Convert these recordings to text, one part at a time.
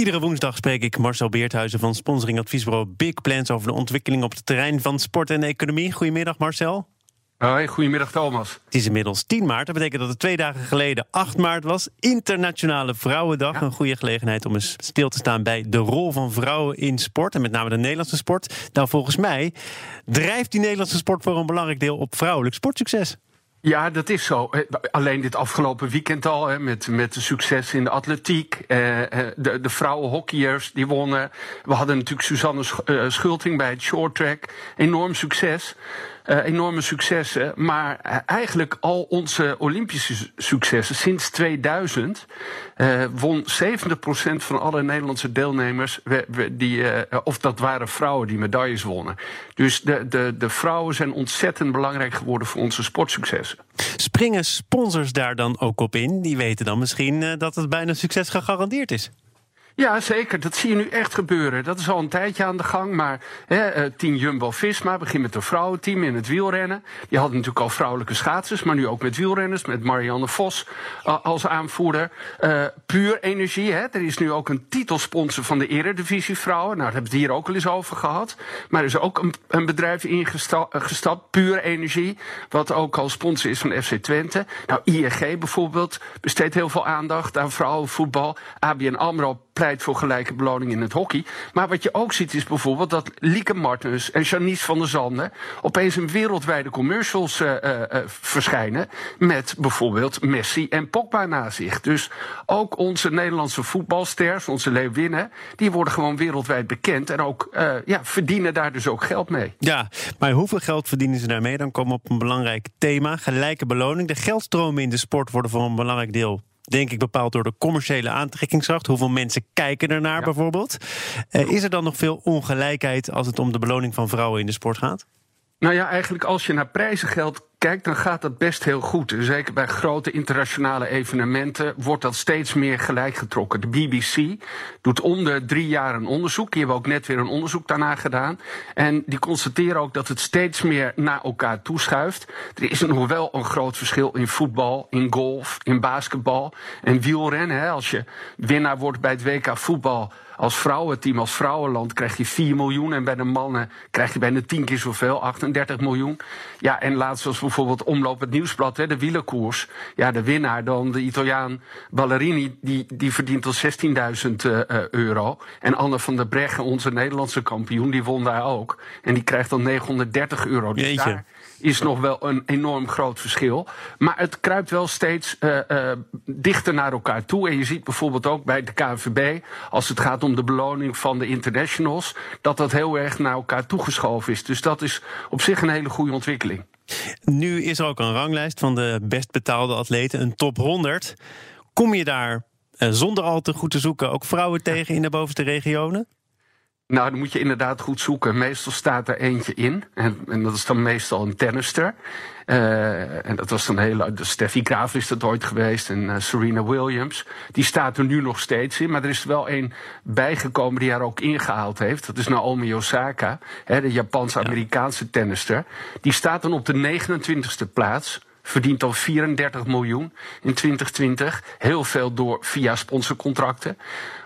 Iedere woensdag spreek ik Marcel Beerthuizen van sponsoringadviesbureau Big Plans over de ontwikkeling op het terrein van sport en economie. Goedemiddag Marcel. Hoi, goedemiddag Thomas. Het is inmiddels 10 maart. Dat betekent dat het twee dagen geleden 8 maart was. Internationale Vrouwendag. Een goede gelegenheid om eens stil te staan bij de rol van vrouwen in sport. En met name de Nederlandse sport. Nou, volgens mij drijft die Nederlandse sport voor een belangrijk deel op vrouwelijk sportsucces. Ja, dat is zo. Eh, alleen dit afgelopen weekend al, hè, met, met de succes in de atletiek. Eh, eh de, de vrouwenhockeyers die wonnen. We hadden natuurlijk Suzanne Schulting bij het short track. Enorm succes. Uh, enorme successen. Maar eigenlijk al onze Olympische successen sinds 2000 uh, won 70% van alle Nederlandse deelnemers, die, uh, of dat waren vrouwen die medailles wonnen. Dus de, de, de vrouwen zijn ontzettend belangrijk geworden voor onze sportsuccessen. Springen sponsors daar dan ook op in? Die weten dan misschien dat het bijna succes gegarandeerd is. Ja, zeker. Dat zie je nu echt gebeuren. Dat is al een tijdje aan de gang. Maar hè, eh, team Jumbo-Visma begint met een vrouwenteam in het wielrennen. Die hadden natuurlijk al vrouwelijke schaatsers, maar nu ook met wielrenners. Met Marianne Vos uh, als aanvoerder. Uh, puur Energie, hè. er is nu ook een titelsponsor van de Eredivisie Vrouwen. Nou, daar hebben we het hier ook al eens over gehad. Maar er is ook een, een bedrijf ingestapt, Puur Energie. Wat ook al sponsor is van FC Twente. Nou, ING bijvoorbeeld besteedt heel veel aandacht aan vrouwenvoetbal. ABN AMRO pleit voor gelijke beloning in het hockey. Maar wat je ook ziet is bijvoorbeeld dat Lieke Martens en Janice van der Zanden opeens een wereldwijde commercials uh, uh, verschijnen. Met bijvoorbeeld Messi en Pogba naast zich. Dus ook onze Nederlandse voetbalsters, onze Leeuwinnen, die worden gewoon wereldwijd bekend. En ook ja, verdienen daar dus ook geld mee. Ja, maar hoeveel geld verdienen ze daarmee? Dan komen we op een belangrijk thema: gelijke beloning. De geldstromen in de sport worden voor een belangrijk deel denk ik bepaald door de commerciële aantrekkingskracht. Hoeveel mensen kijken ernaar ja. bijvoorbeeld. Uh, is er dan nog veel ongelijkheid als het om de beloning van vrouwen in de sport gaat? Nou ja, eigenlijk als je naar prijzengeld kijkt, dan gaat dat best heel goed. Zeker bij grote internationale evenementen wordt dat steeds meer gelijk getrokken. De BBC doet om de drie jaar een onderzoek. Die hebben ook net weer een onderzoek daarna gedaan. En die constateren ook dat het steeds meer naar elkaar toeschuift. Er is nog wel een groot verschil in voetbal, in golf, in basketbal en wielrennen. Als je winnaar wordt bij het WK voetbal als vrouwenteam, als vrouwenland, krijg je 4 miljoen. En bij de mannen krijg je bijna 10 keer zoveel, 38 miljoen. Ja, en laatst was bijvoorbeeld Omloop het Nieuwsblad, hè, de wielerkoers. Ja, de winnaar dan, de Italiaan Ballerini, die, die verdient al 16.000 uh, euro. En Anne van der Breggen, onze Nederlandse kampioen, die won daar ook. En die krijgt dan 930 euro. Dus Jeetje. daar is nog wel een enorm groot verschil. Maar het kruipt wel steeds uh, uh, dichter naar elkaar toe. En je ziet bijvoorbeeld ook bij de KNVB, als het gaat om de beloning van de internationals, dat dat heel erg naar elkaar toegeschoven is. Dus dat is op zich een hele goede ontwikkeling. Nu is er ook een ranglijst van de best betaalde atleten, een top 100. Kom je daar uh, zonder al te goed te zoeken ook vrouwen tegen in de bovenste regionen? Nou, dan moet je inderdaad goed zoeken. Meestal staat er eentje in. En, en dat is dan meestal een tennister. Uh, en dat was dan heel. De Steffi Graaf is dat ooit geweest. En uh, Serena Williams. Die staat er nu nog steeds in. Maar er is er wel één bijgekomen die haar ook ingehaald heeft. Dat is Naomi Osaka. Hè, de Japanse-Amerikaanse tennister. Die staat dan op de 29ste plaats verdient al 34 miljoen in 2020. Heel veel door via sponsorcontracten.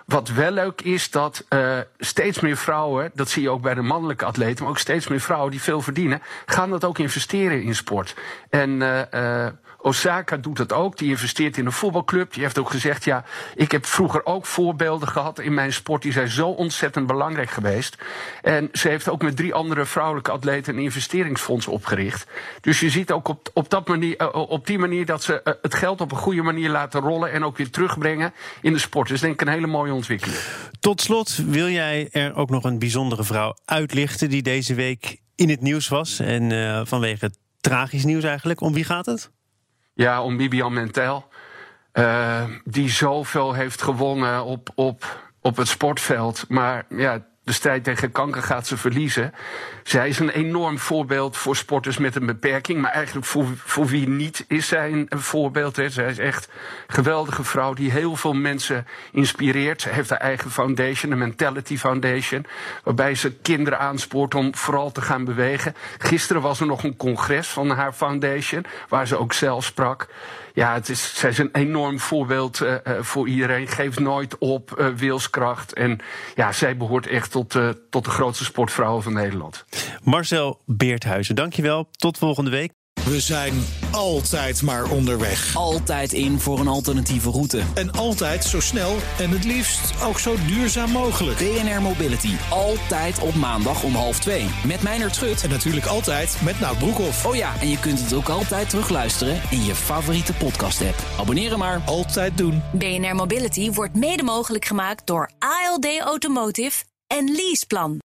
Wat wel leuk is dat uh, steeds meer vrouwen, dat zie je ook bij de mannelijke atleten, maar ook steeds meer vrouwen die veel verdienen, gaan dat ook investeren in sport. En uh, uh, Osaka doet dat ook. Die investeert in een voetbalclub. Die heeft ook gezegd: ja, ik heb vroeger ook voorbeelden gehad in mijn sport. Die zijn zo ontzettend belangrijk geweest. En ze heeft ook met drie andere vrouwelijke atleten een investeringsfonds opgericht. Dus je ziet ook op, op, dat manier, op die manier dat ze het geld op een goede manier laten rollen en ook weer terugbrengen in de sport. Dus denk ik een hele mooie ontwikkeling. Tot slot wil jij er ook nog een bijzondere vrouw uitlichten die deze week in het nieuws was. En uh, vanwege tragisch nieuws eigenlijk. Om wie gaat het? Ja, om Bibian Mentel. Uh, die zoveel heeft gewonnen op, op, op het sportveld. Maar ja, de strijd tegen kanker gaat ze verliezen. Zij is een enorm voorbeeld voor sporters met een beperking. Maar eigenlijk voor, voor wie niet is zij een, voorbeeld. Hè. Zij is echt een geweldige vrouw die heel veel mensen inspireert. Ze heeft haar eigen foundation, de Mentality Foundation. Waarbij ze kinderen aanspoort om vooral te gaan bewegen. Gisteren was er nog een congres van haar foundation. Waar ze ook zelf sprak. Ja, het is, zij is een enorm voorbeeld uh, voor iedereen. Geeft nooit op, uh, wilskracht. En ja, zij behoort echt tot, tot de grootste sportvrouwen van Nederland. Marcel Beerthuizen, dankjewel. Tot volgende week. We zijn altijd maar onderweg. Altijd in voor een alternatieve route. En altijd zo snel en het liefst ook zo duurzaam mogelijk. BNR Mobility. Altijd op maandag om half twee. Met Meijner Schut. En natuurlijk altijd met Nout Broekhoff. Oh ja, en je kunt het ook altijd terugluisteren in je favoriete podcast-app. Abonneren maar. Altijd doen. BNR Mobility wordt mede mogelijk gemaakt door ALD Automotive en Leaseplan.